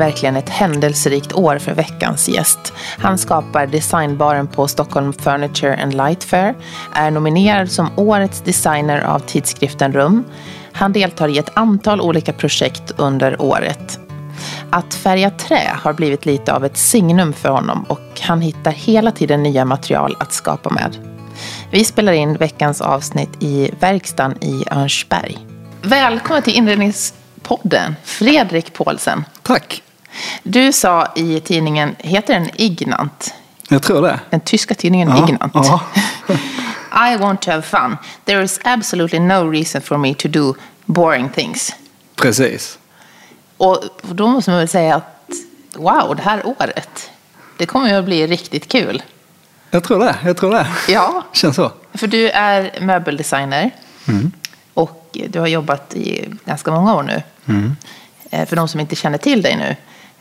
Verkligen ett händelserikt år för veckans gäst. Han skapar designbaren på Stockholm Furniture and Light Fair, är nominerad som Årets designer av tidskriften Rum. Han deltar i ett antal olika projekt under året. Att färga trä har blivit lite av ett signum för honom och han hittar hela tiden nya material att skapa med. Vi spelar in veckans avsnitt i verkstaden i Örnsberg. Välkommen till inredningspodden, Fredrik Paulsen. Tack. Du sa i tidningen, heter den Ignant? Jag tror det. Den tyska tidningen Ja, Ignant. ja. I want to have fun. There is absolutely no reason for me to do boring things. Precis. Och då måste man väl säga att wow, det här året, det kommer ju att bli riktigt kul. Jag tror det. Jag tror det. Ja, Känns så. för du är möbeldesigner och du har jobbat i ganska många år nu. Eh, För de som inte känner till dig nu.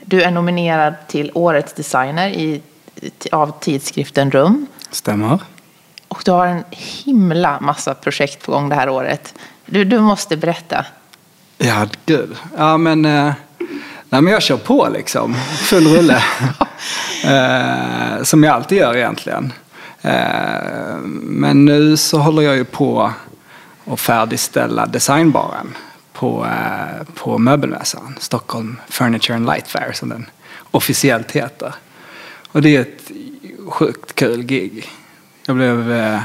Du är nominerad till Årets designer i, av tidskriften Rum. Stämmer. Och du har en himla massa projekt på gång det här året. Du, du måste berätta. Ja, gud. Ja, men... Eh, nej, men jag kör på liksom. Full rulle. eh, som jag alltid gör egentligen. Eh, men nu så håller jag ju på att färdigställa designbaren på, eh, på möbelmässan. Stockholm Furniture and Light Fair som den officiellt heter. Och det är ett sjukt kul gig. Jag blev eh,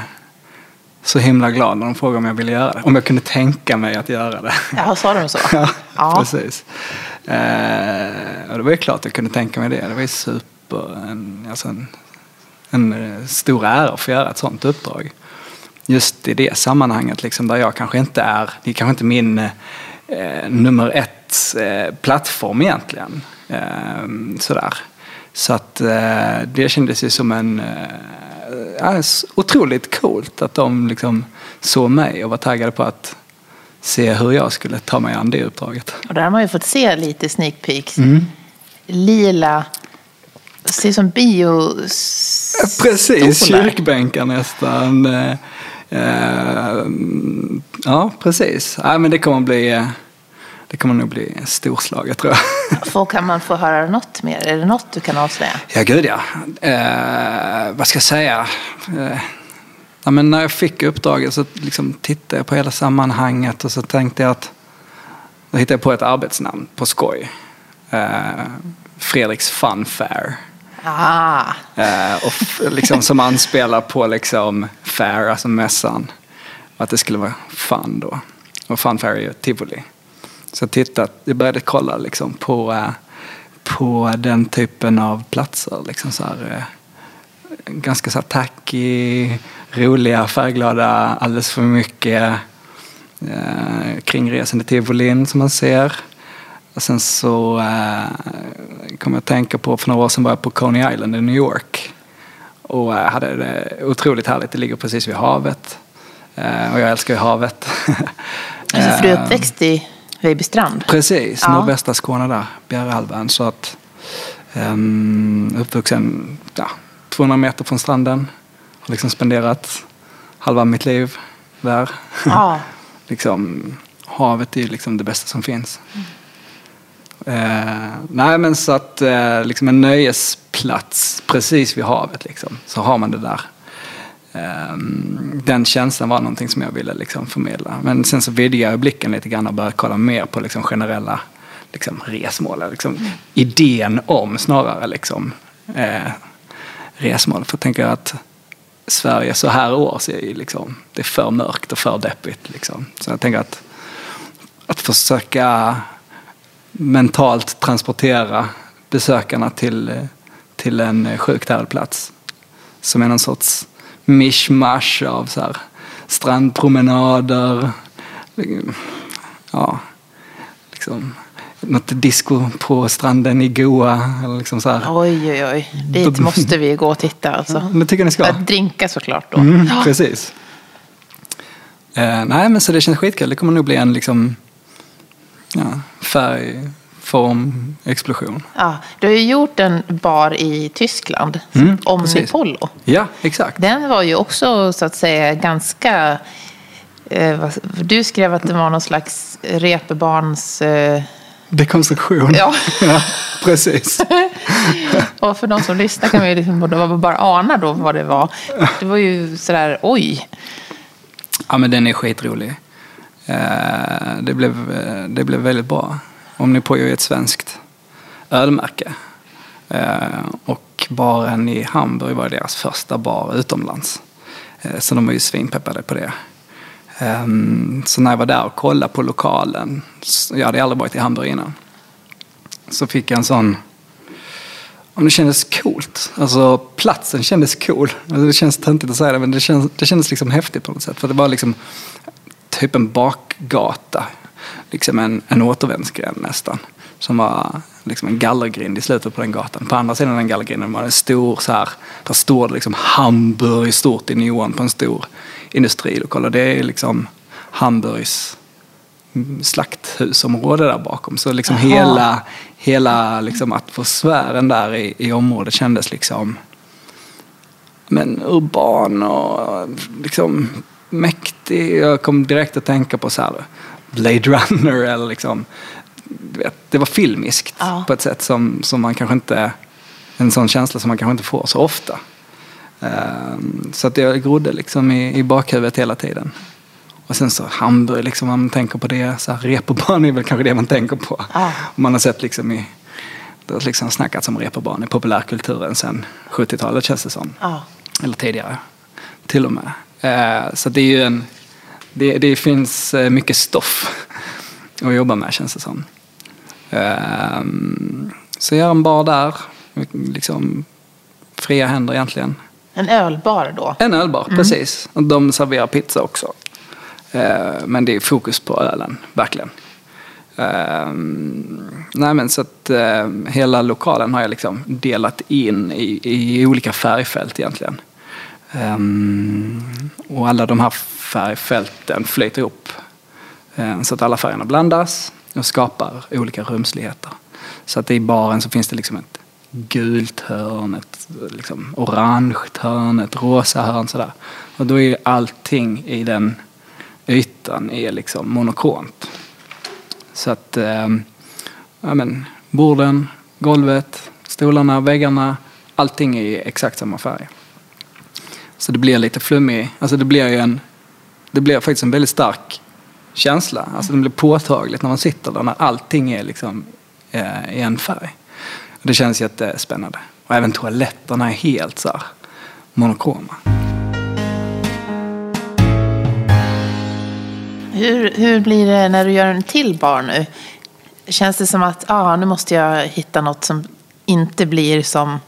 så himla glad när de frågade om jag ville göra det. Om jag kunde tänka mig att göra det. Ja, sa de så? Ja, Ja. precis. Eh, och det var ju klart jag kunde tänka mig det. Det var ju super, en, alltså en, en eh, stor ära att få göra ett sånt uppdrag. Just i det sammanhanget liksom, där jag kanske inte är, det är kanske inte min eh, nummer ett eh, plattform egentligen. Eh, sådär. Så att eh, det kändes ju som en eh, otroligt coolt att de liksom såg mig och var taggade på att se hur jag skulle ta mig an det uppdraget. Och där har man ju fått se lite sneak peeks. Mm. Lila, ser ut som bio... Precis, kyrkbänkar nästan. Eh, ja, precis. Nej, men det kommer bli, eh, det kommer nog bli storslaget tror jag. Får, kan man få höra något mer? Är det något du kan avslöja? Ja, gud ja. Eh, vad ska jag säga? Eh, ja, men när jag fick uppdraget så liksom tittade jag på hela sammanhanget och så tänkte jag att då hittade jag på ett arbetsnamn på skoj. Eh, Fredriks Fun Fair. Ah, Eh, och liksom, som anspelar på liksom fair, alltså mässan. Att det skulle vara fun då. Och fun fair är ju tivoli. Så jag, tittade, jag började kolla liksom på, eh, på den typen av platser. Liksom så här, eh, ganska så här tacky, roliga, färgglada, alldeles för mycket eh, kringresande tivolin som man ser. Och sen så eh, kom jag att tänka på, för några år sedan var jag på Coney Island i New York. Och eh, hade det otroligt härligt, det ligger precis vid havet. Eh, och jag älskar ju havet. alltså, för du är uppväxt i Vejbystrand? Precis, Ja. nordvästra Skåne där, Bjärehalvön. Så att um, uppvuxen ja, 200 meter från stranden. Har liksom spenderat halva mitt liv där. Ja. liksom, havet är ju liksom det bästa som finns. Eh, nej men så att eh, liksom en nöjesplats precis vid havet liksom, så har man det där. Eh, den känslan var någonting som jag ville liksom förmedla. Men sen så vidgade jag blicken lite grann och började kolla mer på liksom generella liksom, resmål. Liksom, idén om snarare liksom, eh, resmål. För jag tänker att Sverige så här års är ju liksom, det är för mörkt och för deppigt. Liksom. Så jag tänker att, att försöka mentalt transportera besökarna till, till en härlig plats. Som är någon sorts mishmash av så här, strandpromenader, ja, liksom något disco på stranden i Goa. Eller liksom så här. Oj, oj, oj. Dit måste vi gå och titta alltså. Det tycker ni ska. Att drinka såklart då. Mm, Ja. Precis. Eh, nej, men så det känns skitkul. Det kommer nog bli en liksom, ja, färg, form, explosion. Ja, du har ju gjort en bar i Tyskland, Mm, om precis. Polo. Ja, exakt. Den var ju också så att säga ganska... Eh, du skrev att det var någon slags repebarns... Eh, Dekonstruktion. Ja. ja precis. och för de som lyssnar kan man ju liksom bara ana då vad det var. Det var ju sådär, oj. Ja, men den är skitrolig. Eh, det blev, eh, det blev väldigt bra. Omnipojo är ett svenskt ölmärke. Eh, och baren i Hamburg var deras första bar utomlands. Så de var ju svinpeppade på det. Ehm, så när jag var där och kollade på lokalen, jag hade aldrig varit i Hamburg innan, så fick jag en sån om det kändes coolt. Alltså platsen kändes cool. Alltså, det känns töntigt att säga det men det kändes, det kändes liksom häftigt på något sätt. För det var liksom typ en bakgata. Liksom en, en återvändsgränd nästan. Som var liksom en gallergrind i slutet på den gatan. På andra sidan den gallergrinden var det en stor så här. Där stod liksom Hamburg stort i neon på en stor industrilokal. Och det är liksom Hamburgs slakthusområde där bakom. Så liksom Aha. hela, hela liksom atmosfären där i, i området kändes liksom men urban och liksom mäktig. Jag kom direkt att tänka på så här Blade Runner eller liksom vet, det var filmiskt ja. på ett sätt som, som man kanske inte en sån känsla som man kanske inte får så ofta. Um, så att jag grodde liksom i, i bakhuvudet hela tiden. Och sen så Hamburg, liksom, man tänker på det. Så här, reeperbahn är väl kanske det man tänker på. Ah. Man har sett liksom i, det har liksom snackats om reeperbahn i populärkulturen sedan 70-talet känns det som. Ah. Eller tidigare till och med. Eh, så det är ju en, det, det finns eh, mycket stoff att jobba med känns det som. Eh, så jag har en bar där, liksom fria händer egentligen. En ölbar då? En ölbar, mm. precis. Och de serverar pizza också. Eh, men det är fokus på ölen, verkligen. Uh, nej men så att hela lokalen har jag liksom delat in i, i olika färgfält egentligen. Um, och alla de här färgfälten flyter ihop. Ehm, så att alla färgerna blandas och skapar olika rumsligheter. Så att i baren så finns det liksom ett gult hörn, ett liksom orange hörn, ett rosa hörn sådär. Och då är allting i den ytan är liksom monokromt. Så att, eh, ja men, borden, golvet, stolarna, väggarna, allting är i exakt samma färg. Så det blir lite flummig, alltså det blir ju en, det blir faktiskt en väldigt stark känsla. Alltså det blir påtagligt när man sitter där, när allting är liksom eh, i en färg. Det känns jättespännande. Och även toaletterna är helt så här monokroma. Hur, hur blir det när du gör en till bar nu? Känns det som att ah, nu måste jag hitta något som inte blir som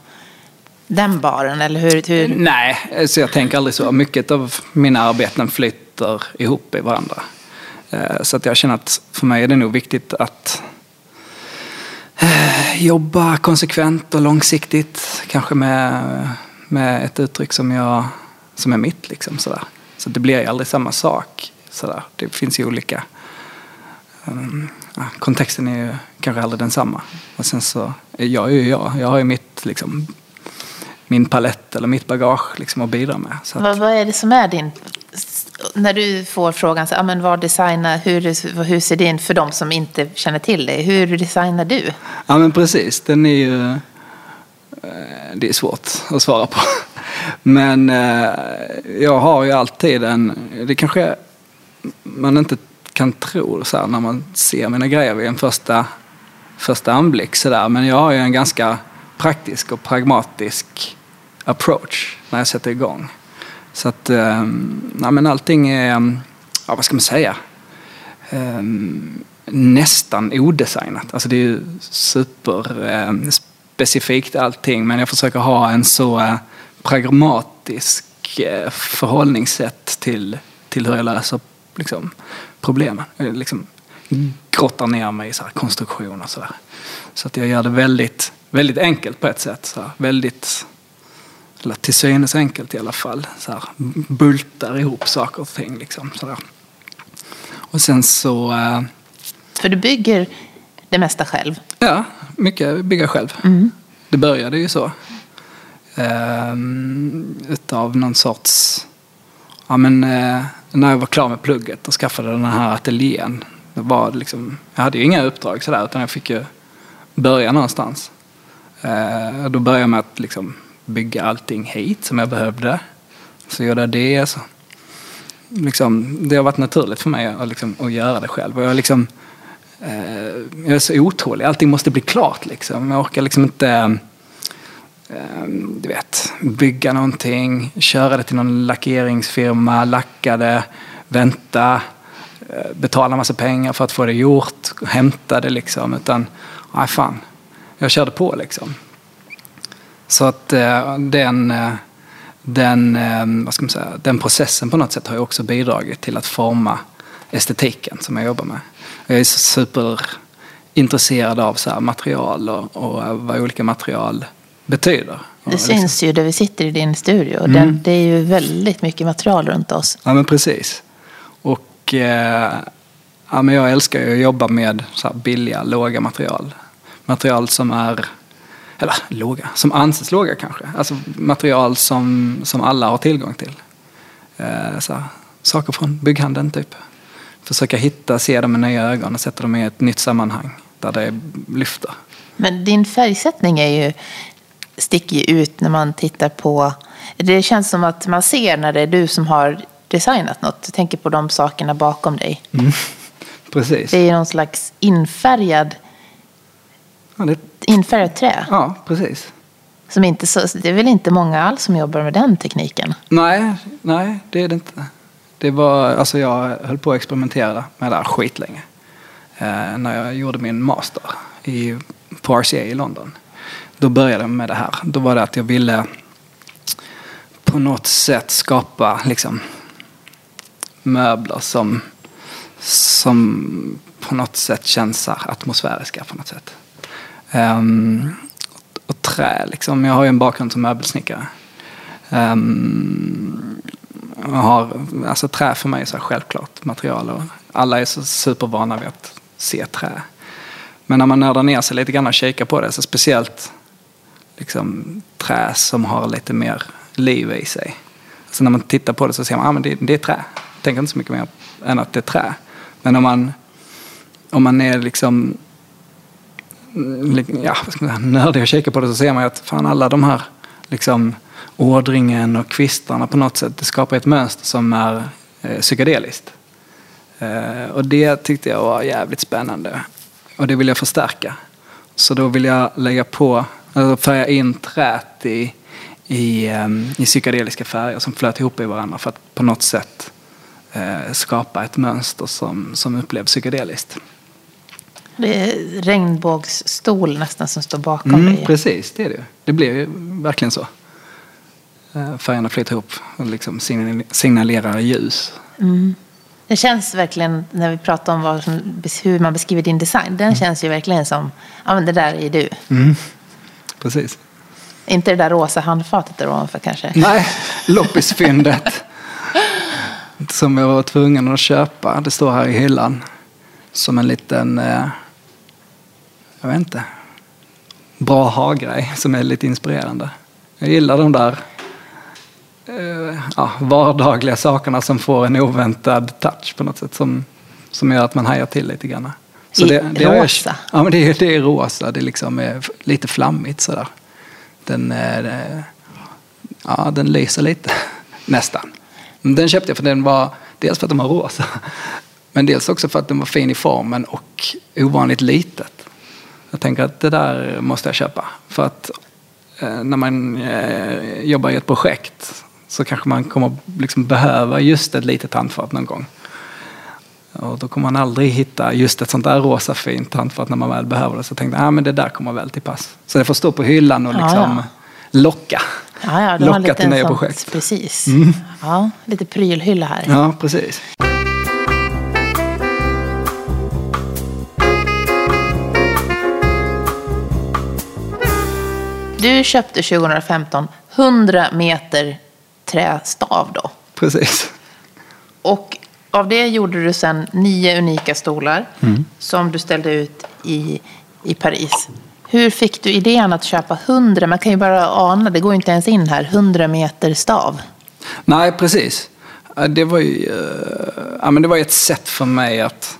den baren? Eller hur, hur? Nej, så jag tänker aldrig så. Mycket av mina arbeten flyter ihop i varandra. Eh, så att jag känner att för mig är det nog viktigt att eh, jobba konsekvent och långsiktigt. Kanske med, med ett uttryck som, jag, som är mitt. Liksom, sådär. Så det blir ju aldrig samma sak Sådär. Det finns ju olika. Um, ja, kontexten är ju kanske aldrig densamma. Och sen så jag är ju jag. Jag har ju mitt, liksom, min palett eller mitt bagage liksom, att bidra med. Så att... vad, vad är det som är din när du får frågan, så, ah, men vad designar, hur, hur ser din, för de som inte känner till dig, hur designar du? Ja men precis, den är ju, eh, det är svårt att svara på. Men eh, jag har ju alltid en, det kanske man inte kan tro så här, när man ser mina grejer vid en första, första anblick. Så där. Men jag har ju en ganska praktisk och pragmatisk approach när jag sätter igång. Så att um, men allting är, ja, vad ska man säga, um, nästan odesignat. Alltså det är ju superspecifikt ehm, um, allting men jag försöker ha en så uh, pragmatisk uh, förhållningssätt till, till hur jag löser liksom, problemen. Jag liksom grottar ner mig i så här konstruktioner och sådär. Så att jag gör det väldigt, väldigt enkelt på ett sätt. Så här, väldigt, eller till synes enkelt i alla fall. Så här, bultar ihop saker och ting. Liksom, så Och sen så... Äh, För du bygger det mesta själv? Ja, mycket bygger jag själv. Mm. Det började ju så. Äh, utav någon sorts ja, men, eh, när jag var klar med plugget och skaffade den här ateljén Det var liksom, jag hade ju inga uppdrag sådär utan jag fick ju börja någonstans. Eh, då började jag med att liksom bygga allting hit som jag behövde. Så gjorde jag det. Så liksom, det har varit naturligt för mig att, liksom, att göra det själv. Och jag, liksom, eh, jag är så otålig. Allting måste bli klart. Liksom. Jag orkar liksom inte eh, du vet, bygga någonting, köra det till någon lackeringsfirma, lacka det, vänta, eh, betala massa pengar för att få det gjort, hämta det liksom. Utan, nej fan, jag körde på liksom. Så att eh, den, eh, den, eh, vad ska man säga, den processen på något sätt har ju också bidragit till att forma estetiken som jag jobbar med. Jag är superintresserad av så material och, och vad olika material betyder. Det liksom. syns ju där vi sitter i din studio. Mm. Den, det är ju väldigt mycket material runt oss. Ja men precis. Och eh, ja, men jag älskar ju att jobba med så billiga, låga material. Material som är eller låga, som anses låga kanske. Alltså material som, som alla har tillgång till. Eh, så, saker från bygghandeln typ. Försöka hitta, se dem med nya ögon och sätta dem i ett nytt sammanhang där det lyfter. Men din färgsättning är ju, sticker ju ut när man tittar på... Det känns som att man ser när det är du som har designat något. Jag tänker på de sakerna bakom dig. Mm. Precis. Det är någon slags infärgad Ja, det... Infärgat trä? Ja, precis. Som inte så, det är väl inte många alls som jobbar med den tekniken? Nej, nej det är det inte. Det var, alltså jag höll på att experimentera med det här skitlänge. Eh, när jag gjorde min master i, på RCA i London. Då började jag med det här. Då var det att jag ville på något sätt skapa liksom, möbler som, som på något sätt känns atmosfäriska på något sätt. Um, och trä liksom. Jag har ju en bakgrund som möbelsnickare. Um, har, alltså trä för mig är så självklart material och alla är så supervana vid att se trä. Men när man nördar ner sig lite grann och kikar på det, så speciellt liksom, trä som har lite mer liv i sig. Så när man tittar på det så ser man att ah, det, det är trä. Jag tänker inte så mycket mer än att det är trä. Men om man, om man är liksom Mm, ja, nördig och kikar på det så ser man ju att fan alla de här liksom, ådringen och kvistarna på något sätt, det skapar ett mönster som är eh, psykedeliskt. Eh, och det tyckte jag var jävligt spännande. Och det vill jag förstärka. Så då vill jag lägga på, alltså färga in trät i, i, eh, i psykedeliska färger som flöt ihop i varandra för att på något sätt eh, skapa ett mönster som, som upplevs psykedeliskt. Det är regnbågsstol nästan som står bakom mm, dig. Precis, det är det. Det blir ju verkligen så. Eh, färgerna flyter ihop och liksom signalerar ljus. Mm. Det känns verkligen, när vi pratar om vad hur man beskriver din design, den mm. känns ju verkligen som, ja men det där är du. Mm. Precis. Inte det där rosa handfatet där ovanför kanske? Nej, loppisfyndet. som jag var tvungen att köpa. Det står här i hyllan som en liten, eh, jag vet inte, bra ha-grej som är lite inspirerande. Jag gillar de där eh, ja, vardagliga sakerna som får en oväntad touch på något sätt som, som gör att man hajar till lite grann. Så I det, det rosa? Jag, ja, men det, är, det är rosa. Det liksom är lite flammigt sådär. Den, eh, ja, den lyser lite, nästan. Den köpte jag för den var, dels för att den var rosa, men dels också för att den var fin i formen och ovanligt litet. Jag tänker att det där måste jag köpa. För att eh, när man eh, jobbar i ett projekt så kanske man kommer liksom behöva just ett litet handfat någon gång. Och då kommer man aldrig hitta just ett sånt där rosa fint handfat när man väl behöver det. Så jag tänkte ah, det där kommer väl till pass. Så det får stå på hyllan och liksom ja, ja. locka. Ja, ja, locka till nya projekt. Precis. Mm. Ja, lite prylhylla här. Ja, precis. Du köpte 2015 100 meter trästav då. Precis. Och av det gjorde du sen nio unika stolar mm. som du ställde ut i, i Paris. Hur fick du idén att köpa 100, man kan ju bara ana, det går inte ens in här, 100 meter stav? Nej, precis. Det var ju ja, men det var ett sätt för mig att,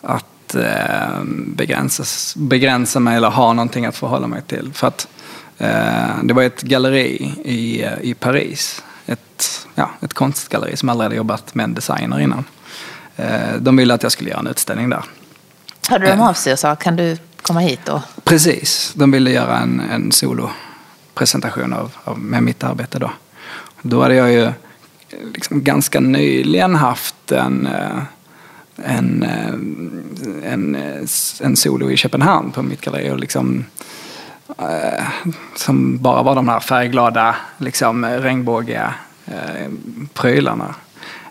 att eh, begränsas, begränsa mig eller ha någonting att förhålla mig till. För att eh, det var ett galleri i, i Paris. Ett, ja, ett konstgalleri som aldrig hade jobbat med en designer innan. Eh, de ville att jag skulle göra en utställning där. Hörde de av sig och sa, kan du komma hit då? Precis, de ville göra en, en solopresentation av, av, med mitt arbete då. Då hade jag ju liksom ganska nyligen haft en, eh, en, eh, en, en solo i Köpenhamn på mitt galleri. Och liksom, Eh, som bara var de här färgglada, liksom, regnbågiga eh, prylarna.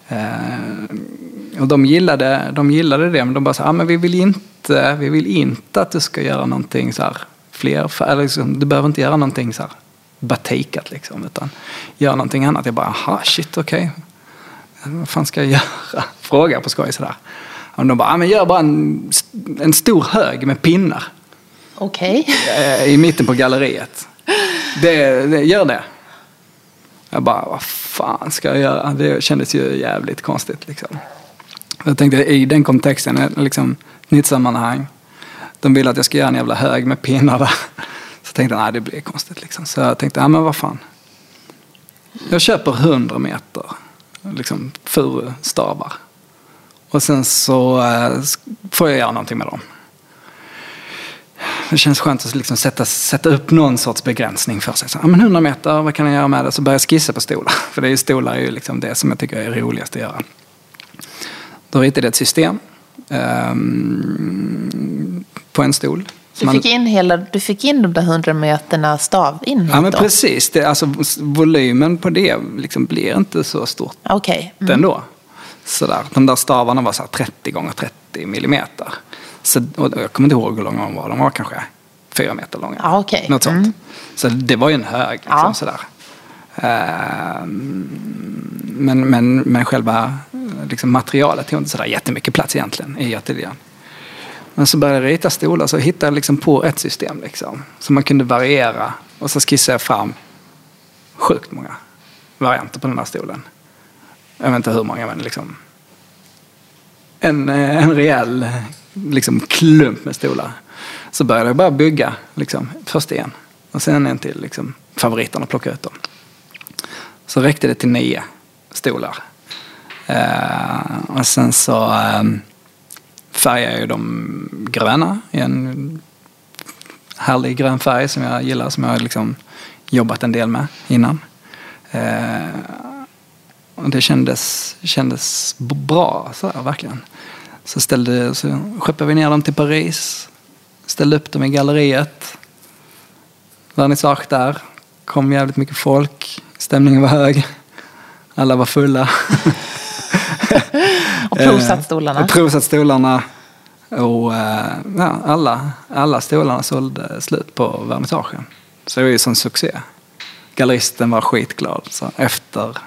Eh, och de gillade, de gillade det, men de bara sa, ah, men vi vill inte, vi vill inte att du ska göra någonting så här fler, eller liksom, du behöver inte göra någonting så här batikat liksom, utan gör någonting annat. Jag bara, aha, shit, okej. Okay. Vad fan ska jag göra? Fråga på skoj sådär. Och de bara, ah, men gör bara en, en stor hög med pinnar. Okej. Okay. I mitten på galleriet. Det, det, gör det. Jag bara, vad fan ska jag göra? Det kändes ju jävligt konstigt liksom. Jag tänkte i den kontexten, eh, liksom, nytt sammanhang. De vill att jag ska göra en jävla hög med pinnar där. Så tänkte jag, nej det blir konstigt liksom. Så jag tänkte, ja men vad fan. Jag köper 100 meter liksom, furustavar. Och sen så eh, får jag göra någonting med dem. Det känns skönt att liksom sätta, sätta upp någon sorts begränsning för sig. Så, ja, men 100 meter, vad kan jag göra med det? Så börjar jag skissa på stolar. För det är ju, stolar är ju liksom det som jag tycker är roligast att göra. Då ritade jag ett system um, på en stol. Du fick, in hela, du fick in de där hundra meterna stav in Ja men då? precis. Det, alltså, volymen på det liksom blir inte så stort okay. mm. ändå. Sådär. De där stavarna var så 30 gånger 30 millimeter. Så, jag kommer inte ihåg hur långa de var. De var kanske fyra meter långa. Ah, okay. Något sånt. Mm. Så det var ju en hög. Liksom, ja. sådär. Uh, men, men, men själva liksom materialet tog inte sådär jättemycket plats egentligen i ateljén. Men så började jag rita stolar så hittade jag liksom på ett system liksom. Så man kunde variera. Och så skissade jag fram sjukt många varianter på den här stolen. Jag vet inte hur många men liksom. En, eh, en rejäl liksom, klump med stolar. Så började jag bara bygga liksom, först en. Och sen en till liksom, favoriterna och plocka ut dem. Så räckte det till nio stolar. Uh, och sen så eh, um, färgade jag dem gröna i en härlig grön färg som jag gillar, som jag har liksom jobbat en del med innan. Uh, och det kändes, kändes bra, så här, verkligen. Så, ställde, så skeppade vi ner dem till Paris, ställde upp dem i galleriet. Vernissage där, kom jävligt mycket folk, stämningen var hög, alla var fulla. och provsatt stolarna. och provsatt stolarna. Och ja, alla, alla stolarna sålde slut på vernissagen. Så det var ju sån succé. Galleristen var skitglad. Så efter,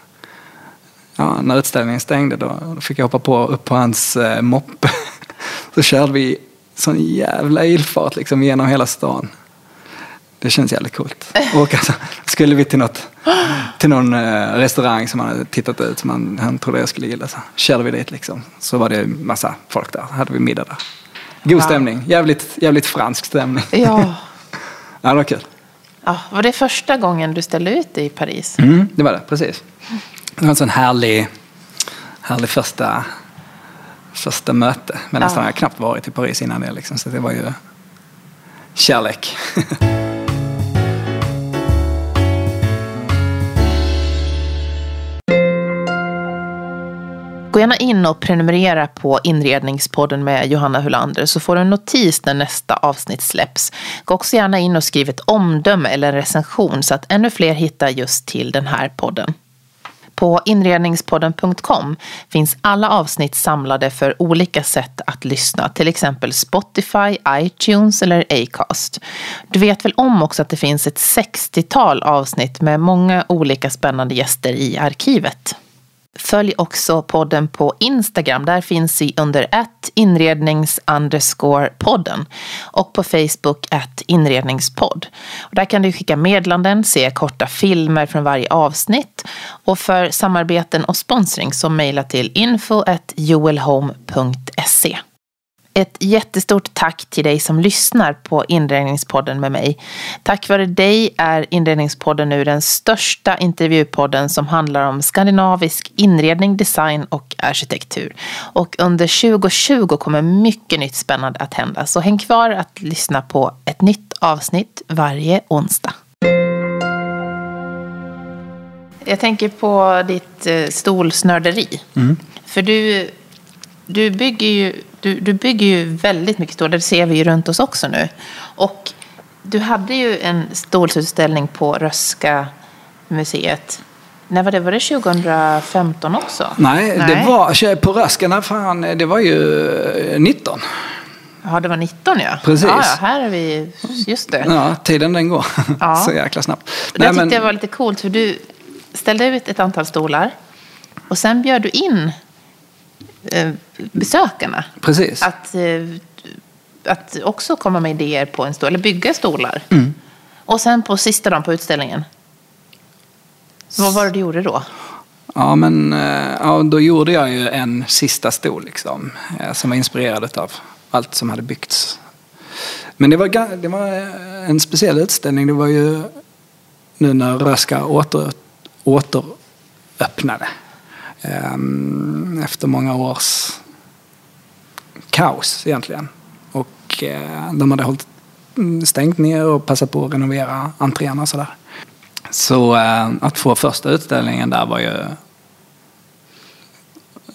ja, när utställningen stängde då, då fick jag hoppa på, upp på hans eh, moppe. Så körde vi sån jävla ilfart liksom genom hela stan. Det känns jävligt coolt. Och alltså, skulle vi till, något, till någon eh, restaurang som han hade tittat ut som han, han trodde jag skulle gilla. Så körde vi dit liksom. Så var det massa folk där. hade vi middag där. God wow. stämning. Jävligt, jävligt fransk stämning. Ja. ja, det var kul. Ja, var det första gången du ställde ut i Paris? Mm, det var det, precis. Det var en sån härlig, härlig första, första möte. Men ja. nästan har jag knappt varit i Paris innan det. Liksom, så det var ju kärlek. Gå gärna in och prenumerera på Inredningspodden med Johanna Hulander så får du en notis när nästa avsnitt släpps. Gå också gärna in och skriv ett omdöme eller en recension så att ännu fler hittar just till den här podden. På inredningspodden.com finns alla avsnitt samlade för olika sätt att lyssna, till exempel Spotify, iTunes eller Acast. Du vet väl om också att det finns ett 60-tal avsnitt med många olika spännande gäster i arkivet. Följ också podden på Instagram. Där finns vi under ett inrednings podden och på Facebook ett inredningspodd. Där kan du skicka meddelanden, se korta filmer från varje avsnitt och för samarbeten och sponsring så mejla till info joelhome.se. Ett jättestort tack till dig som lyssnar på Inredningspodden med mig. Tack vare dig är Inredningspodden nu den största intervjupodden som handlar om skandinavisk inredning, design och arkitektur. Och under 2020 kommer mycket nytt spännande att hända. Så häng kvar att lyssna på ett nytt avsnitt varje onsdag. Jag tänker på ditt eh, stolsnörderi. Mm. För du, du, bygger ju, du, du bygger ju väldigt mycket stolar. Det ser vi ju runt oss också nu. Och du hade ju en stolsutställning på Röska museet. När var det? Var det 2015 också? Nej, Nej. det var på Röska, fan, det var ju 19. Ja, det var 19 ja. Precis. Ja, ja, här är vi, just det. Ja, tiden den går ja. så jäkla snabbt. Det Nej, tyckte men... jag var lite coolt, för du ställde ut ett antal stolar och sen bjöd du in eh, besökarna. Precis. Att, eh, att också komma med idéer på en stol, eller bygga stolar. Mm. Och sen på sista dagen på utställningen, vad var det du gjorde då? Ja, men eh, ja, då gjorde jag ju en sista stol liksom, som var inspirerad av allt som hade byggts. Men det var, det var en speciell utställning. Det var ju nu när Röska åter, återöppnade. Ehm, efter många års kaos egentligen. Och eh, de hade hållit mm, stängt ner och passat på att renovera entréerna och sådär. Så eh, att få första utställningen där var ju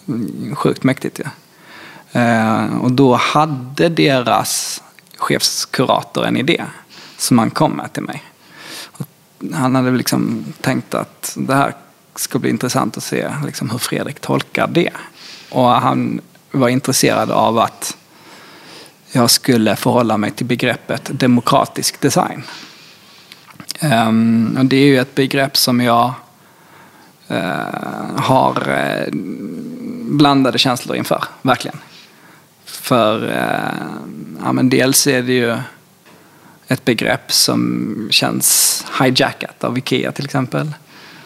mm, sjukt mäktigt. Ja. Eh, och då hade deras chefskurator en idé som han kom med till mig. Han hade liksom tänkt att det här ska bli intressant att se liksom, hur Fredrik tolkar det. Och han var intresserad av att jag skulle förhålla mig till begreppet demokratisk design. Um, och det är ju ett begrepp som jag uh, har uh, blandade känslor inför, verkligen. För uh, ja, men dels är det ju ett begrepp som känns hijackat av Ikea till exempel.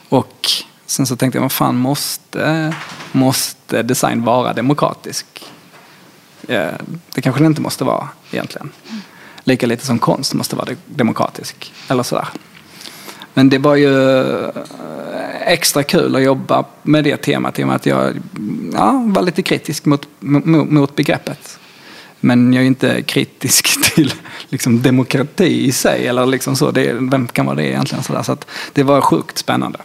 Och Sen så tänkte jag, vad fan måste, måste design vara demokratisk? Det kanske det inte måste vara egentligen. Lika lite som konst måste vara demokratisk. Eller sådär. Men det var ju eh, extra kul att jobba med det temat i och med att jag ja, var lite kritisk mot, mot, mot begreppet. Men jag är inte kritisk till liksom, demokrati i sig. Eller liksom så. Det, vem kan vara det egentligen? Så, så det var sjukt spännande.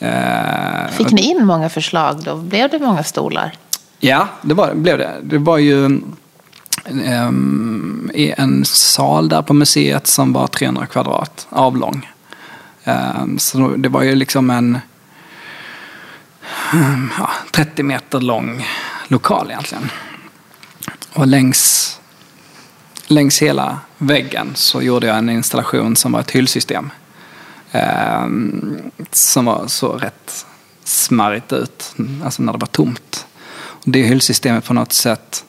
Eh, Fick ni in många förslag då? Blev det många stolar? Ja, det var, blev det. Det var ju um, i en sal där på museet som var 300 kvadrat, avlång. Um, så det var ju liksom en um, ja, 30 meter lång lokal egentligen. Och längs, längs hela väggen så gjorde jag en installation som var ett hyllsystem. Ehm, som var så rätt smarrigt ut, alltså när det var tomt. Det hyllsystemet på något sätt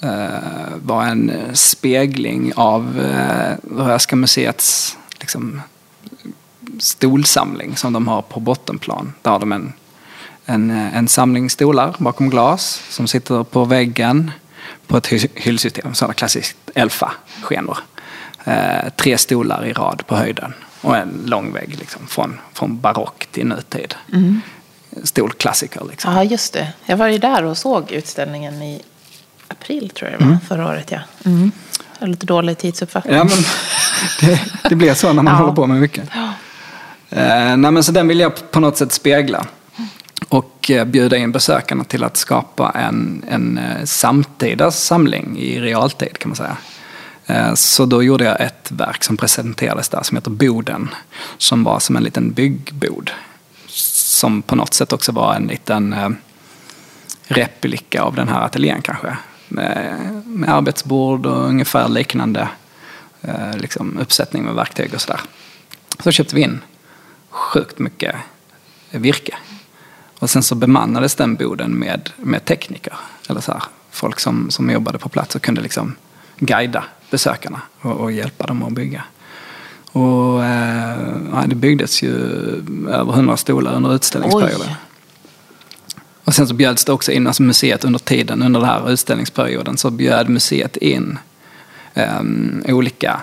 eh, var en spegling av eh, Röhsska museets liksom, stolsamling som de har på bottenplan. Där har de en, en, en samling stolar bakom glas som sitter på väggen på ett hyllsystem, sådana klassiskt Elfa-skenor. Eh, tre stolar i rad på höjden och en lång vägg liksom, från, från barock till nutid. Mm. Stor klassiker. Liksom. Ja, just det. Jag var ju där och såg utställningen i april tror jag det var, mm. förra året. Ja. Mm. Jag har lite dålig tidsuppfattning. Ja, men det, det blir så när man ja. håller på med mycket. Ja. Eh, nej, men så den vill jag på något sätt spegla. Och eh, bjuda in besökarna till att skapa en, en eh, samtida samling i realtid kan man säga. Eh, så då gjorde jag ett verk som presenterades där som heter Boden. Som var som en liten byggbod. Som på något sätt också var en liten eh, replika av den här ateljén kanske. Med, med arbetsbord och ungefär liknande eh, liksom, uppsättning med verktyg och sådär. Så köpte vi in sjukt mycket virke. Och sen så bemannades den boden med, med tekniker. Eller så här, folk som, som jobbade på plats och kunde liksom guida besökarna och, och hjälpa dem att bygga. Och, eh, det byggdes ju över hundra stolar under utställningsperioden. Och sen så bjöds det också in, alltså museet under tiden, under den här utställningsperioden, så bjöd museet in um, olika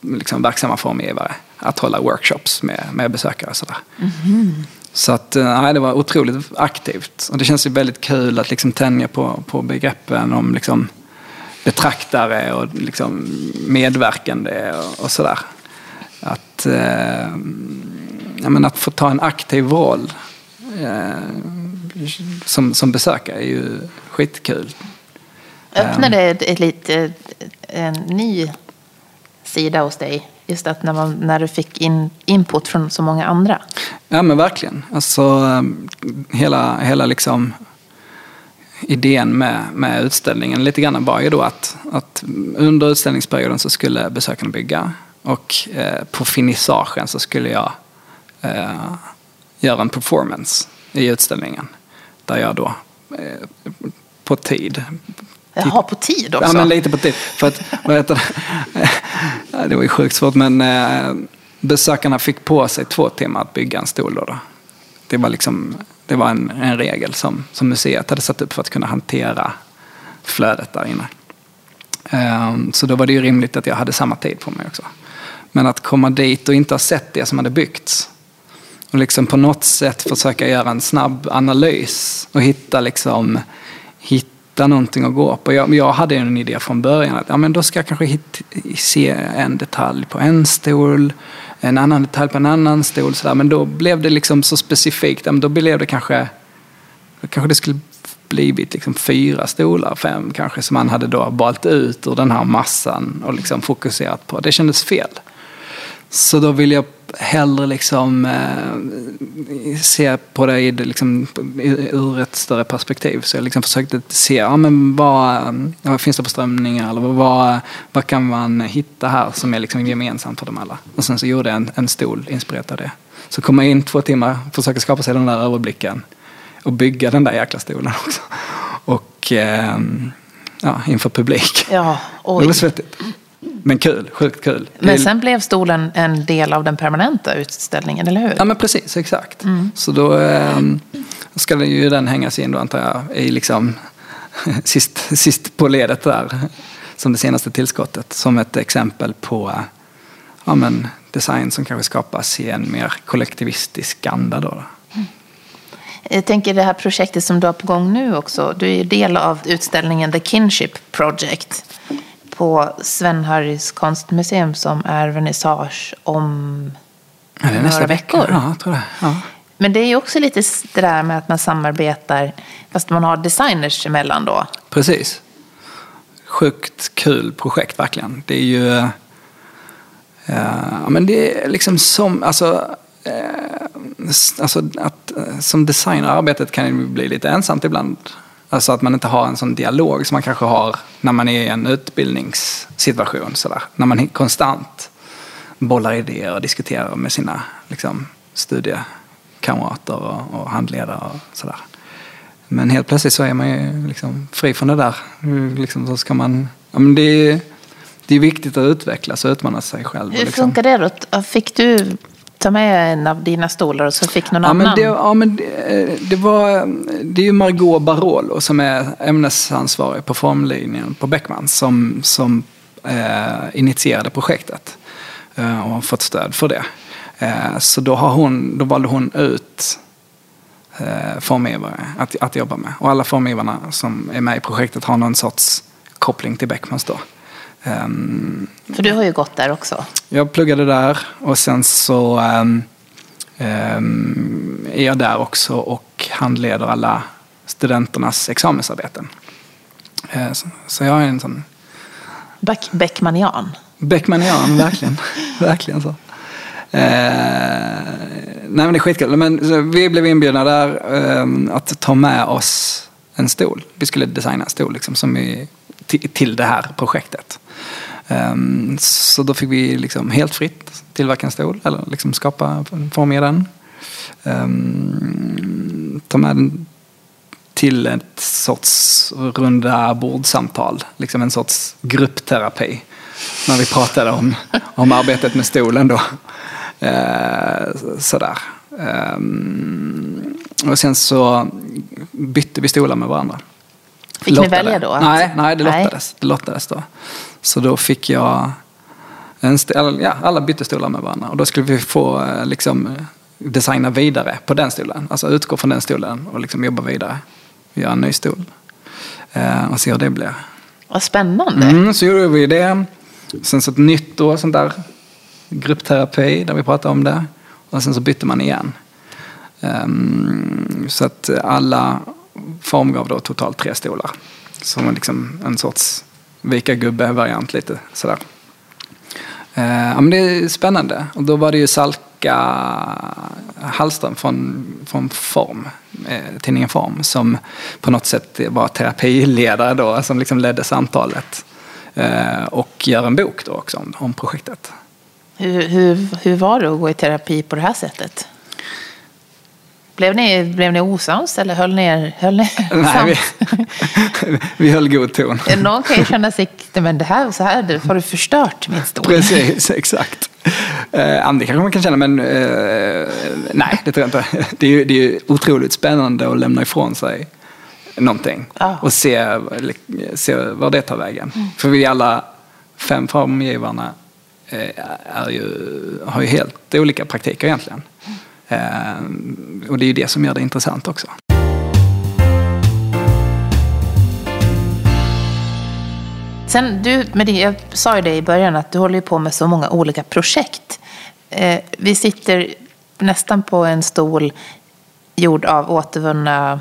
liksom, verksamma formgivare att hålla workshops med, med besökare. Och sådär. Mm. Så att, eh, nej, det var otroligt aktivt. Och det känns ju väldigt kul att liksom tänja på, på begreppen om liksom betraktare och liksom medverkande och, och sådär. Att, eh, att få ta en aktiv roll eh, som, som besökare är ju skitkul. Öppnade ett, ett lite, en ny sida hos dig? Just att när, man, när du fick in input från så många andra. Ja men verkligen. Alltså ehm, hela, hela liksom idén med, med utställningen lite grann var ju då att, att under utställningsperioden så skulle besökarna bygga och eh, på finissagen så skulle jag eh, göra en performance i utställningen. Där jag då eh, på tid Jaha, på tid också? Ja, men lite på tid. För att, vad heter det? det var ju sjukt svårt, men eh, besökarna fick på sig två timmar att bygga en stol. Då, då. Det var, liksom, det var en, en regel som, som museet hade satt upp för att kunna hantera flödet där inne. Ehm, så då var det ju rimligt att jag hade samma tid på mig också. Men att komma dit och inte ha sett det som hade byggts och liksom på något sätt försöka göra en snabb analys och hitta liksom hitta hitta någonting att gå på. Jag, jag hade en idé från början att ja, men då ska jag kanske hit, se en detalj på en stol, en annan detalj på en annan stol. Så där. Men då blev det liksom så specifikt. Då blev det kanske, kanske det skulle blivit liksom fyra stolar, fem kanske, som man hade då valt ut ur den här massan och liksom fokuserat på. Det kändes fel. Så då vill jag hellre liksom, eh, se på det i, liksom, ur ett större perspektiv. Så jag liksom försökte se ja, men vad, vad finns det för strömningar eller vad, vad kan man hitta här som är liksom gemensamt för dem alla. Och sen så gjorde jag en, en stol inspirerat av det. Så komma in två timmar, försöka skapa sig den där överblicken och bygga den där jäkla stolen också. Och eh, ja, inför publik. Ja, oj. Det var svettigt. Men kul, sjukt kul. Men sen blev stolen en del av den permanenta utställningen, eller hur? Ja men precis, exakt. Mm. Så då eh, ska det ju den hängas in då antar jag i liksom sist, sist på ledet där. Som det senaste tillskottet. Som ett exempel på ja, men, design som kanske skapas i en mer kollektivistisk anda. Då. Mm. Jag tänker det här projektet som du har på gång nu också. Du är ju del av utställningen The Kinship Project på Sven-Harrys konstmuseum som är vernissage om ja, det är några veckor. Ja, jag tror det. Ja. Men det är ju också lite det där med att man samarbetar fast man har designers emellan då. Precis. Sjukt kul projekt verkligen. Det är ju... Ja, men det är liksom som... Alltså, eh, alltså att som designer arbetet kan ju bli lite ensamt ibland. Alltså att man inte har en sån dialog som man kanske har när man är i en utbildningssituation. Sådär. När man konstant bollar idéer och diskuterar med sina liksom, studiekamrater och, och handledare och sådär. Men helt plötsligt så är man ju liksom fri från det där. Liksom, så ska man, ja, men det, är, det är viktigt att utvecklas och utmana sig själv. Hur liksom. funkar det då? Fick du ta med en av dina stolar och så fick någon ja, annan? Men det, ja, men det, det, var, det är ju Margot Barolo som är ämnesansvarig på formlinjen på Beckman som, som eh, initierade projektet eh, och har fått stöd för det. Eh, så då, har hon, då valde hon ut eh, formgivare att, att jobba med. Och alla formgivarna som är med i projektet har någon sorts koppling till Beckmans då. Um, För du har ju gått där också. Jag pluggade där och sen så um, um, är jag där också och handleder alla studenternas examensarbeten. Uh, så, så, jag är en sån... Beck Beckmanian. Beckmanian, verkligen. verkligen så. Uh, nej men det är skitkul. Men, vi blev inbjudna där um, att ta med oss en stol. Vi skulle designa en stol liksom, som vi, till det här projektet. Ehm, så då fick vi liksom helt fritt tillverka en stol eller liksom skapa, formge den. Ehm, ta med den till ett sorts runda bordsamtal, liksom en sorts gruppterapi. När vi pratade om, om arbetet med stolen då. Ehm, sådär. och sen så bytte vi stolar med varandra. Fick ni välja då? Nej, nej, det lottades. Det lottades då. Så då fick jag en ja, alla bytte stolar med varandra. Och då skulle vi få eh, liksom, designa vidare på den stolen. Alltså utgå från den stolen och liksom jobba vidare. Göra en ny stol. Eh, och se hur det blir. Vad spännande. Mm, så gjorde vi det. Sen så ett nytt då, sånt där gruppterapi där vi pratade om det. Och sen så bytte man igen. Um, så att alla formgav då totalt tre stolar. Som liksom en sorts vika gubbe-variant lite sådär. Eh, ja, men det är spännande. Och då var det ju Salka Hallström från, från Form, eh, tidningen Form, som på något sätt var terapiledare då, som liksom ledde samtalet. Eh, och gör en bok då också om, om projektet. Hur, hur, hur var det att gå i terapi på det här sättet? Blev ni, blev ni osams eller höll ni höll ni Nej, vi, vi höll god ton. Någon kan ju känna sig, men det här, så här har du förstört min stol. Precis, exakt. Eh, det kanske man kan känna, men eh, nej, det tror jag inte. Det är ju det är otroligt spännande att lämna ifrån sig någonting ah. och se, se var det tar vägen. Mm. För vi alla fem formgivarna eh, är ju, har ju helt olika praktiker egentligen. Mm. Och det är ju det som gör det intressant också. Sen du, med det, jag sa ju det i början att du håller på med så många olika projekt. Eh, vi sitter nästan på en stol gjord av återvunna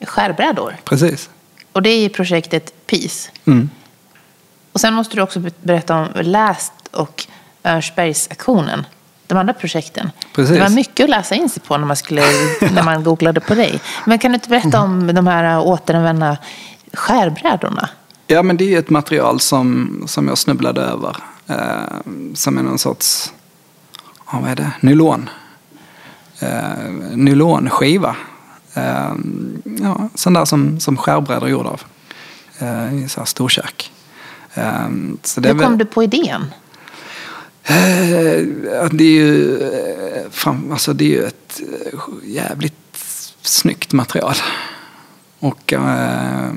skärbrädor. Precis. Och det är i projektet Peace. Mm. Och sen måste du också berätta om Läst och Örnsbergsaktionen. De andra projekten. Precis. Det var mycket att läsa in sig på när man, skulle, när man googlade på dig. Men kan du inte berätta om de här återanvända skärbrädorna? Ja, men det är ett material som, som jag snubblade över. Eh, som är någon sorts, ja, vad är det, nylon. Eh, nylonskiva Ehm, ja, sån där som, som skärbrädor är gjorda av. Eh, I så här storkök. Ehm, så Hur kom väl... du på idén? Eh, det är ju, eh, fan, alltså det är ju ett eh, jävligt snyggt material. Och eh,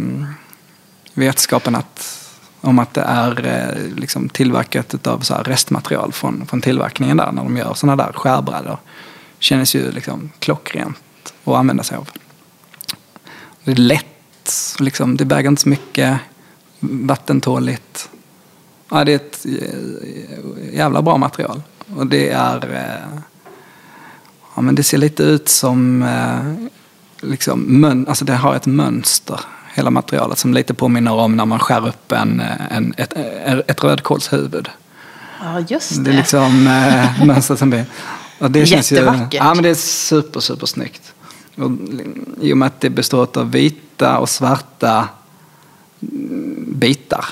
vetskapen att, om att det är eh, liksom tillverkat av så restmaterial från, från tillverkningen där när de gör sådana där skärbrädor känns ju liksom klockrent att använda sig av. Det är lätt, liksom, det väger inte så mycket, vattentåligt. Ja, det är ett jävla bra material. Och det är... Eh, ja, men det ser lite ut som... Eh, liksom, alltså det har ett mönster, hela materialet, som lite påminner om när man skär upp en, en, ett, ett rödkålshuvud. Ja, just det. Det är liksom äh, mönstret som blir... Och det Jättevackert. Känns ju, ja, men det är super, super snyggt. Och, I och med att det består av vita och svarta bitar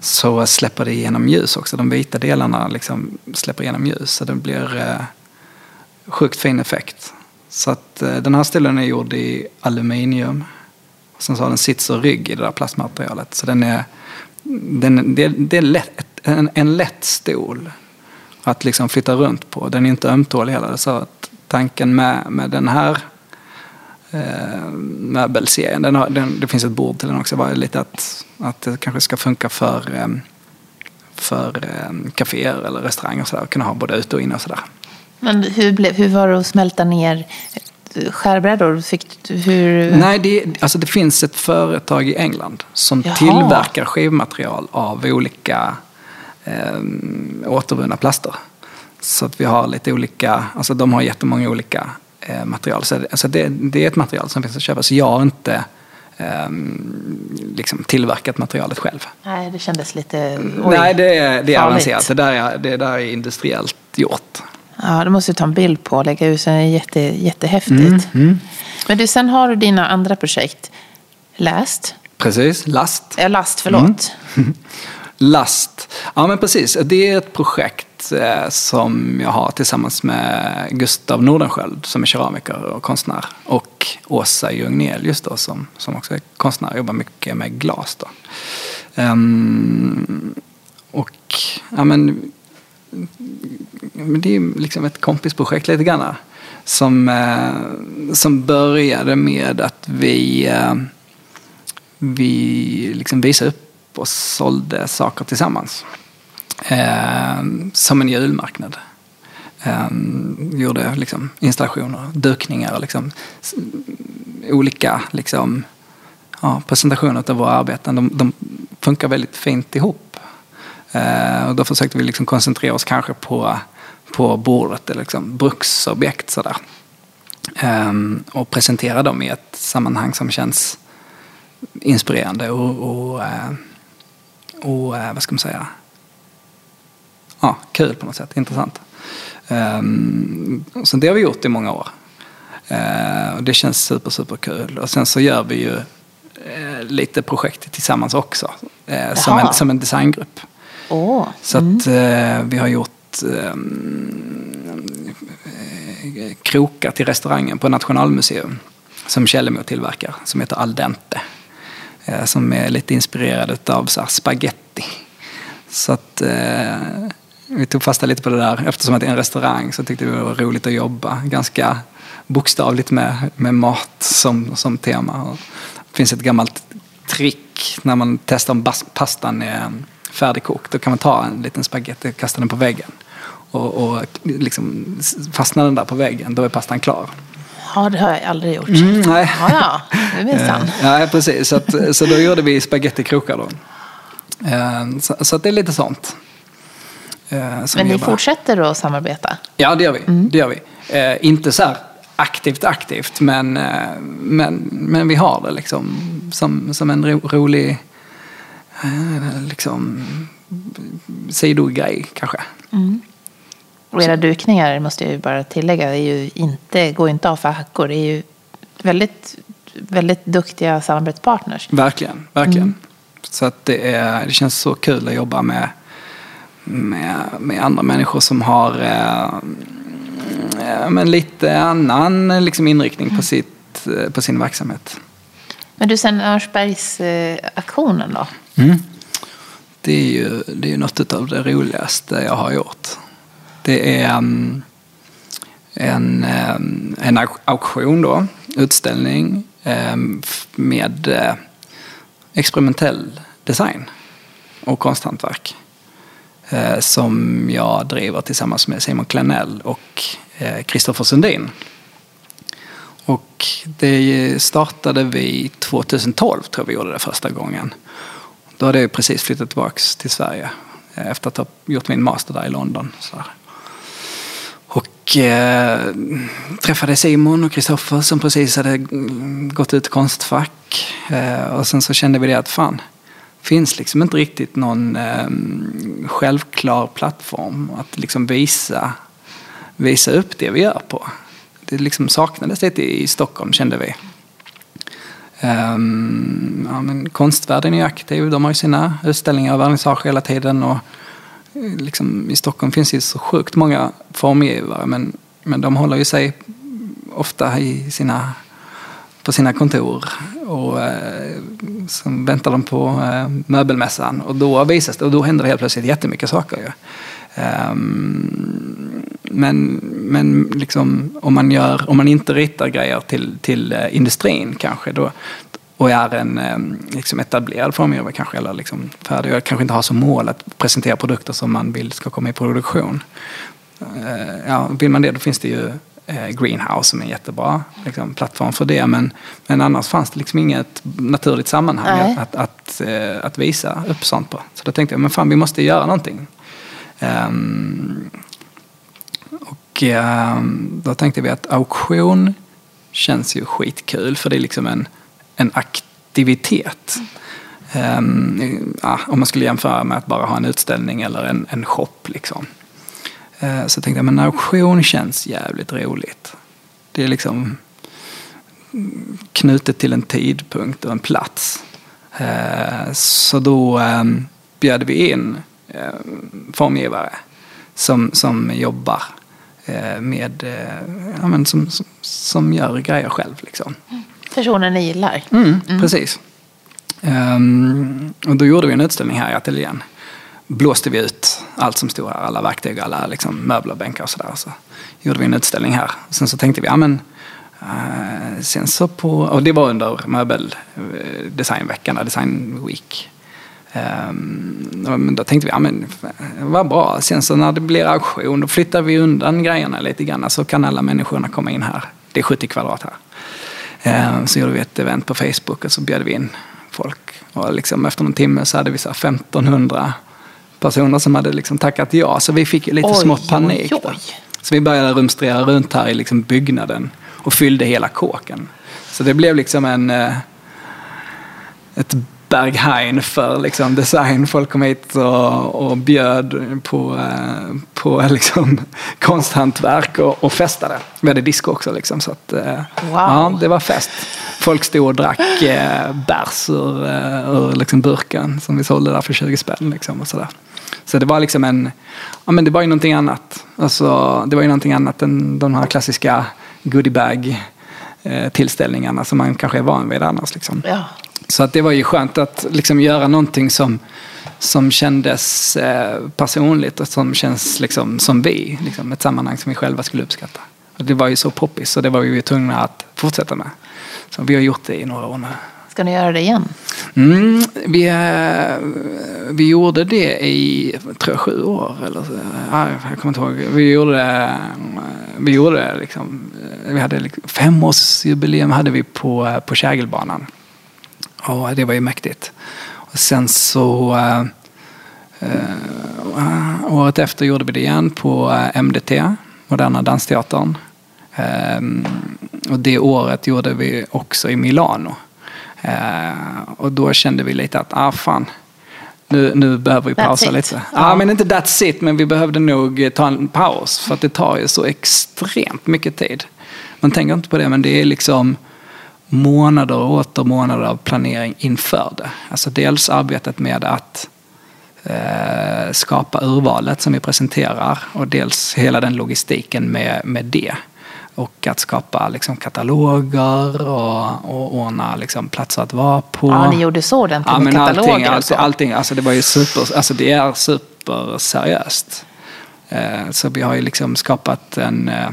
så släpper det igenom ljus också. De vita delarna liksom släpper igenom ljus så det blir eh, sjukt fin effekt. Så att eh, den här stolen är gjord i aluminium. Och sen så har den sits och rygg i det där plastmaterialet. Så den är, den, det, det är lätt, en, en lätt stol att liksom flytta runt på. Den är inte ömtålig heller. Så att tanken med, med den här eh, möbelserien. Den har, den, det finns ett bord till den också. Var lite att, att det kanske ska funka för, eh, för eh, kaféer eller restauranger och sådär. Kunna ha både ute och inne och sådär. Men hur, blev, hur var det att smälta ner skärbrädor? Fick, hur... Nej, det, alltså det finns ett företag i England som Jaha. tillverkar skivmaterial av olika eh, återvunna plaster. Så att vi har lite olika, alltså de har jättemånga olika Eh, material. Så alltså det, det, är ett material som finns att köpa. Så jag har inte eh, liksom tillverkat materialet själv. Nej, det kändes lite oj, Nej, det är, det är avancerat. Det där är, det där är industriellt gjort. Ja, det måste du ta en bild på och lägga ut. Det är jätte, jättehäftigt. Mm, mm. Men du, sen har du dina andra projekt. Läst. Precis, Last. Ja, last, förlåt. Mm. Last. Ja, men precis. Det är ett projekt Eh, som jag har tillsammans med Gustav Nordenskjöld som är keramiker och konstnär. Och Åsa Ljungnell just då som, som också är konstnär och jobbar mycket med glas. Då. Um, och ja, men, men det är liksom ett kompisprojekt lite grann. Som, eh, som började med att vi, eh, vi liksom visade upp och sålde saker tillsammans. Eh, som en julmarknad. Eh, gjorde liksom installationer, dukningar, liksom, olika liksom, ja, presentationer av våra arbeten. De, de funkar väldigt fint ihop. Eh, och då försökte vi liksom koncentrera oss kanske på, på bordet, eller liksom bruksobjekt sådär. Um, och presentera dem i ett sammanhang som känns inspirerande och, och, eh, och, och vad ska man säga, ja, kul på något sätt, intressant. Um, så det har vi gjort i många år. Eh, och det känns super, super kul. Och sen så gör vi ju eh, lite projekt tillsammans också. eh, som, en, som en designgrupp. Åh, Så att eh, vi har gjort ehm, eh, krokar till restaurangen på Nationalmuseum. Som Källemo tillverkar, som heter Al dente. Som är lite inspirerad av så här, spaghetti. Så att vi tog fasta lite på det där. Eftersom att det är en restaurang så tyckte vi det var roligt att jobba. Ganska bokstavligt med, med mat som, som tema. Det finns ett gammalt trick när man testar om pastan är färdigkokt. Då kan man ta en liten spagetti och kasta den på väggen. Och, och liksom fastnar den där på väggen, då är pastan klar. ja, det har jag aldrig gjort. Mm, nej. Ja, ja, det minsann. Eh, Ja, precis. Så, att, så då gjorde vi spagettikrokar då. Eh, Så, så det är lite sånt. Eh, Men ni jobbar. fortsätter att samarbeta? Ja, det gör vi. Det gör vi. Eh, inte så här aktivt, aktivt, men, eh, men, men vi har det liksom som, som en ro, rolig liksom, sidogrej kanske. Och era dukningar, måste jag ju bara tillägga, är ju inte, går inte av för hackor. Det är ju väldigt, väldigt duktiga samarbetspartners. Verkligen, verkligen. Så att det, är, det känns så kul att jobba med, med, med andra människor som har eh, eh, men lite annan liksom, inriktning på, sitt, eh, på sin verksamhet. Men du, sen Örnsbergsaktionen då? Mm. Det är ju det är något av det roligaste jag har gjort. Det är um, en, um, en au- auktion då, utställning um, med uh, experimentell design och konsthantverk. Eh, som jag driver tillsammans med Simon Klenell och eh, Kristoffer Sundin. Och det startade vi 2012 tror jag vi gjorde det första gången. Då hade jag precis flyttat tillbaka till Sverige eh, efter att ha gjort min master där i London. Så här. Och eh, träffade Simon och Kristoffer som precis hade mm, gått ut konstfack. Eh, och sen så kände vi det att fan, finns liksom inte riktigt någon eh, självklar plattform att liksom visa, visa upp det vi gör på. Det liksom saknades lite i Stockholm kände vi. Um, ja, men konstvärlden är ju aktiv. De har ju sina utställningar och vernissage hela tiden. Och, eh, liksom, I Stockholm finns ju så sjukt många formgivare men, men de håller ju sig ofta i sina, på sina kontor. Och eh, sen väntar de på eh, möbelmässan och då visas det och då händer det helt plötsligt jättemycket saker. Ju. Um, men men liksom, om, man gör, om man inte ritar grejer till, till eh, industrin kanske då, och är en eh, liksom etablerad formgivare kanske eller liksom färdig och kanske inte har som mål att presentera produkter som man vill ska komma i produktion. Eh, ja, vill man det då finns det ju Greenhouse som är en jättebra liksom, plattform för det. Men, men annars fanns det liksom inget naturligt sammanhang att, att, att, eh, att visa upp sånt på. Så då tänkte jag, men fan vi måste göra någonting. Ehm, och ehm, då tänkte vi att auktion känns ju skitkul för det är liksom en, en aktivitet. Ehm, ja, om man skulle jämföra med att bara ha en utställning eller en, en shop. Liksom. Eh, Så tänkte jag, men auktion känns jävligt roligt. Det är liksom mm, knutet till en tidpunkt och en plats. Eh, Så då eh, bjöd vi in eh, formgivare som, som jobbar med, ja, men som, som, gör grejer själv. Liksom. Personer ni gillar. Mm, Precis. Ehm, och då gjorde vi en utställning här i ateljén blåste vi ut allt som stod här, alla verktyg, alla liksom, möbler, bänkar och sådär. Så gjorde vi en utställning här. Sen så tänkte vi, ja men Uh, sen så på, och det var under möbeldesignveckan, eh, design week. Um, då tänkte vi, ja men eh, vad bra. Sen så när det blir auktion, då flyttar vi undan grejerna lite grann så kan alla människorna komma in här. Det är 70 kvadrat här. Um, så gjorde vi ett event på Facebook och så bjöd vi in folk. Och liksom efter någon timme så hade vi så 1500 personer som hade liksom tackat ja. Så vi fick lite oj, smått panik. Oj, oj. Så vi började rumstrera runt här i liksom byggnaden och fyllde hela kåken. Så det blev liksom en, eh, ett Berghain för liksom, design. Folk kom hit och, och bjöd på, eh, på liksom, konsthantverk och, och festade. Vi hade disco också. Liksom, så att, eh, wow. ja, det var fest. Folk stod och drack eh, bärs ur, ur liksom, burken som vi sålde där för 20 spänn. Liksom, och sådär. Så det var liksom en, ja men det var ju någonting annat. Alltså, det var ju någonting annat än de här klassiska goodiebag eh, tillställningarna som man kanske är van vid annars. Liksom. Ja. Så att det var ju skönt att liksom göra någonting som, som kändes eh, personligt och som känns liksom, som vi. Liksom, ett sammanhang som vi själva skulle uppskatta. Och det var ju så poppis och det var vi ju tvungna att fortsätta med. Så vi har gjort det i några år nu. Ska ni göra det igen? Mm, vi, eh, vi gjorde det i, tror jag, sju år. Eller, så. jag kommer inte ihåg. Vi gjorde det, eh, vi gjorde det liksom, eh, vi hade liksom, femårsjubileum hade vi på, på Kägelbanan. Och det var ju mäktigt. Och sen så uh, uh, året efter gjorde vi det igen på MDT, Moderna Dansteatern. Um, och det året gjorde vi också i Milano och då kände vi lite att, ah fan, nu, nu behöver vi pausa that's lite. Ja, ah, men inte that's it, men vi behövde nog ta en paus. För att det tar ju så extremt mycket tid. Man tänker inte på det, men det är liksom månader och åter månader av planering inför det. Alltså dels arbetet med att eh, skapa urvalet som vi presenterar och dels hela den logistiken med, med det. Och att skapa liksom, kataloger och, och ordna liksom, platser att vara på. Ja, ni gjorde så ordentligt ja, med kataloger allting, allting, allting, alltså det var ju super, alltså det är superseriöst. Eh, så vi har ju liksom skapat en eh,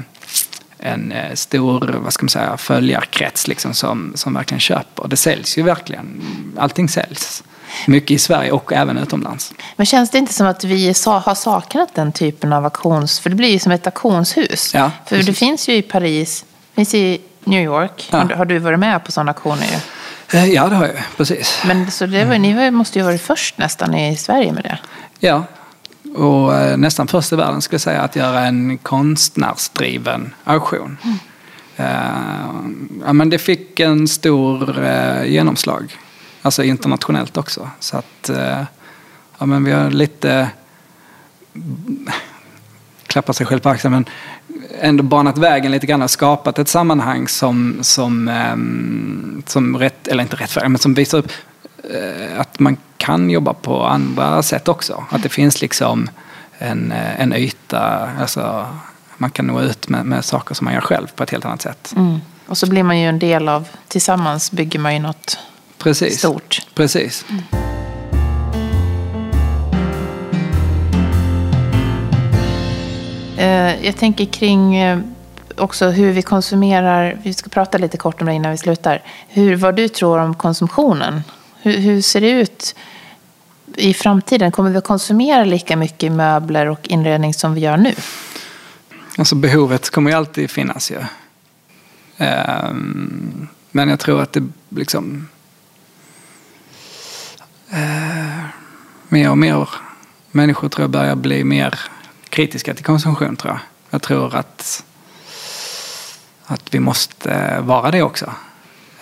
en eh, stor vad ska man säga, följarkrets liksom som, som verkligen köper. Det säljs ju verkligen. Allting säljs. Mycket i Sverige och även utomlands. Men känns det inte som att vi har saknat den typen av auktions... För det blir ju som ett auktionshus. Ja, för precis. det finns ju i Paris, finns i New York. Ja. Har, har, du varit med på sådana auktioner? Eh, ja, det har jag. Precis. Men så det var, ni måste ju ha varit först nästan i Sverige med det. Ja, och eh, nästan först i världen skulle jag säga att göra en konstnärsdriven auktion. Mm. ja, men det fick en stor uh, genomslag. Alltså internationellt också. Så att eh, ja, men vi har lite klappa sig själv på axeln men ändå banat vägen lite grann och skapat ett sammanhang som, som, ehm, som rätt, eller inte rättfärdigt, men som visar upp eh, att man kan jobba på andra sätt också. Att det finns liksom en, eh, en yta, alltså man kan nå ut med, med saker som man gör själv på ett helt annat sätt. Mm. Och så blir man ju en del av, tillsammans bygger man ju något Precis. stort. Precis. Mm. Eh, jag tänker kring eh, också hur vi konsumerar, vi ska prata lite kort om det innan vi slutar. Hur, vad du tror om konsumtionen. Hur, hur ser det ut i framtiden? Kommer vi att konsumera lika mycket möbler och inredning som vi gör nu? Alltså behovet kommer ju alltid finnas ju. Um, men jag tror att det liksom eh, mer och mer människor tror jag börjar bli mer kritiska till konsumtion tror jag. Jag tror att, att vi måste vara det också.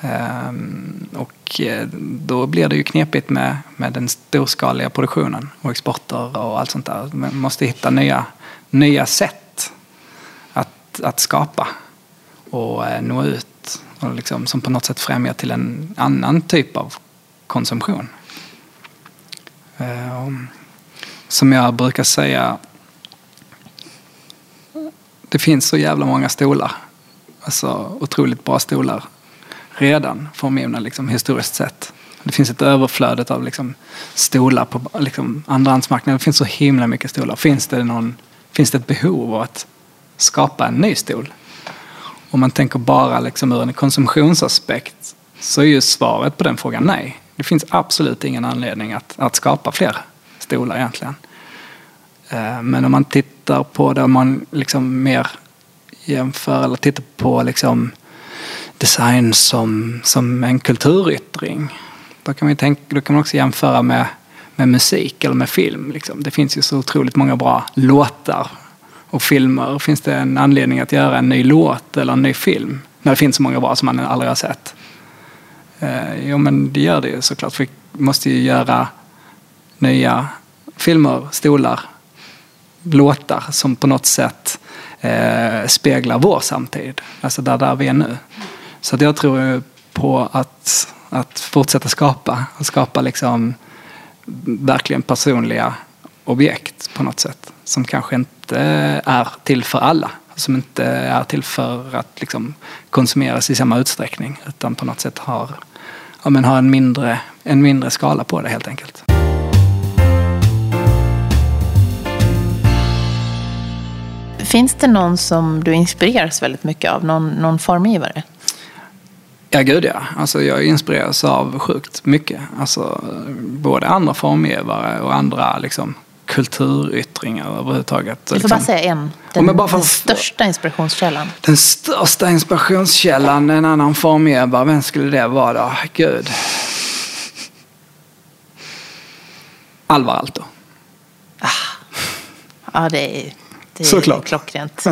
Um, och eh, då blir det ju knepigt med, med den storskaliga produktionen och exporter och allt sånt där. Man måste hitta nya, nya sätt att, att skapa och eh, nå ut och liksom, som på något sätt främjar till en annan typ av konsumtion. Eh, som jag brukar säga, det finns så jävla många stolar. Alltså otroligt bra stolar redan formgivna liksom, historiskt sett. Det finns ett överflöd av liksom stolar på liksom andrahandsmarknaden. Det finns så himla mycket stolar. Finns det, någon, finns det ett behov av att skapa en ny stol? Om man tänker bara liksom ur en konsumtionsaspekt så är ju svaret på den frågan nej. Det finns absolut ingen anledning att, att skapa fler stolar egentligen. Eh, men om man tittar på det, om man liksom mer jämför eller tittar på liksom design som, som en kulturyttring. Då kan, man tänka, då kan man också jämföra med, med musik eller med film. Liksom. Det finns ju så otroligt många bra låtar och filmer. Finns det en anledning att göra en ny låt eller en ny film? När det finns så många bra som man aldrig har sett. Eh, jo men det gör det ju såklart. Vi måste ju göra nya filmer, stolar, låtar som på något sätt eh, speglar vår samtid. Alltså där, där vi är nu. Så att jag tror på att, att fortsätta skapa. Att skapa liksom verkligen personliga objekt på något sätt. Som kanske inte är till för alla. Som inte är till för att liksom konsumeras i samma utsträckning. Utan på något sätt har, ja, men har en, mindre, en mindre skala på det helt enkelt. Finns det någon som du inspireras väldigt mycket av? Någon, någon formgivare? Ja, gud ja. Alltså, jag inspireras av sjukt mycket. Alltså, både andra formgivare och andra liksom, kulturyttringar överhuvudtaget. Du får liksom. bara säga en. Den, bara den största inspirationskällan. Den största inspirationskällan, en annan formgivare, vem skulle det vara då? Gud. Alvar Aalto. Ja, det är, det är Såklart. klockrent.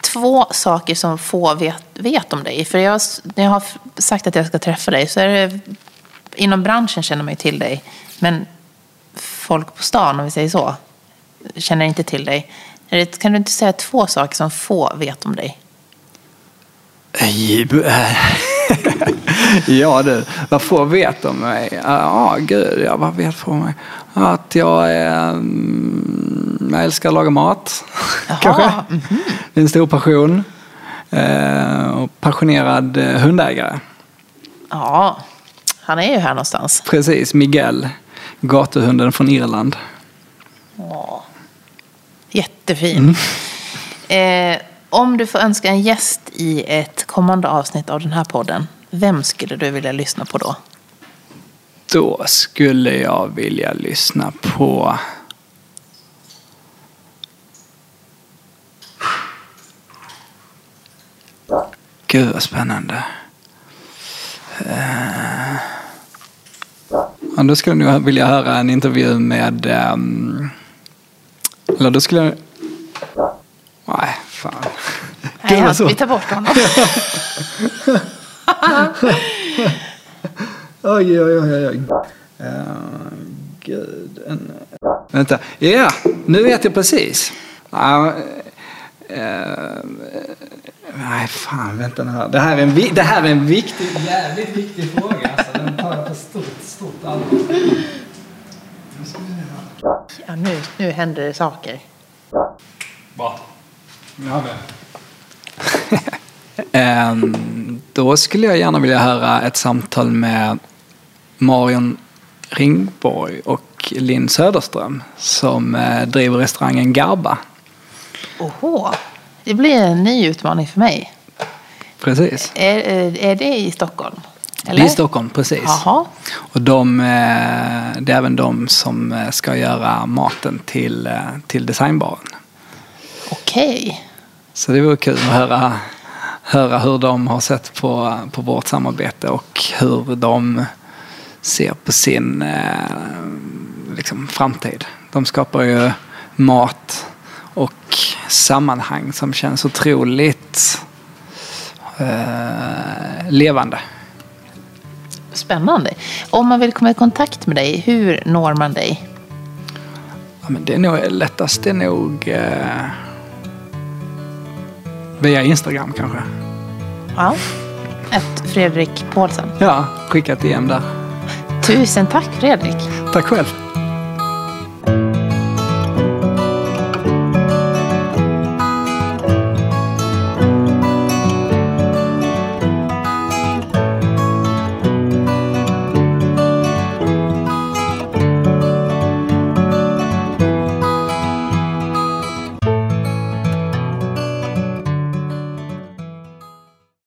Två saker som få vet, vet om dig. För jag, när jag har sagt att jag ska träffa dig så är det inom branschen känner man ju till dig. Men folk på stan, om vi säger så, känner inte till dig. Kan du inte säga två saker som få vet om dig? ja du, vad får vet om mig? Ja, gud, ja, vad vet får mig? Att jag är... mm, Jag älskar att laga mat. Kanske. Det är en stor passion. Eh, och passionerad eh, hundägare. Ja, han är ju här någonstans. Precis, Miguel. Gatuhunden från Irland. Ja. Jättefin. Eh, om du får önska en gäst i ett kommande avsnitt av den här podden, vem skulle du vilja lyssna på då? Då skulle jag vilja lyssna på... Gud vad spännande. Eh, Ja, då skulle jag nog vilja höra en intervju med... ehm, eller då skulle jag... Nej, fan. Nej, han, vi tar bort honom. Oj, oj, oj, oj. Uh, gud. En... Vänta. Ja, nu vet jag precis. Ja, eh, nej, fan, vänta nu här. Det här är en, det här är en viktig, jävligt viktig fråga. Jag stort, stort allvar. Ja, nu, nu händer det saker. Bra. Nu har vi Ehm, Då skulle jag gärna vilja höra ett samtal med Marion Ringborg och Linn Söderström som eh, driver restaurangen Garba. Oho, det blir en ny utmaning för mig. Precis. Är är det i Stockholm? Det är i Stockholm, precis. Jaha. Och de, eh, det är även de som eh, ska göra maten till, eh, till designbaren. Okej. Så det vore kul att höra, höra hur de har sett på, på vårt samarbete och hur de ser på sin liksom, framtid. De skapar ju mat och sammanhang som känns otroligt eh, levande. Spännande. Om man vill komma i kontakt med dig, hur når man dig? Ja, men det är nog lättast det är nog eh, via Instagram kanske. Ja. Ett Fredrik Paulsen. Ja, skicka ett DM där. Tusen tack Fredrik. Tack själv.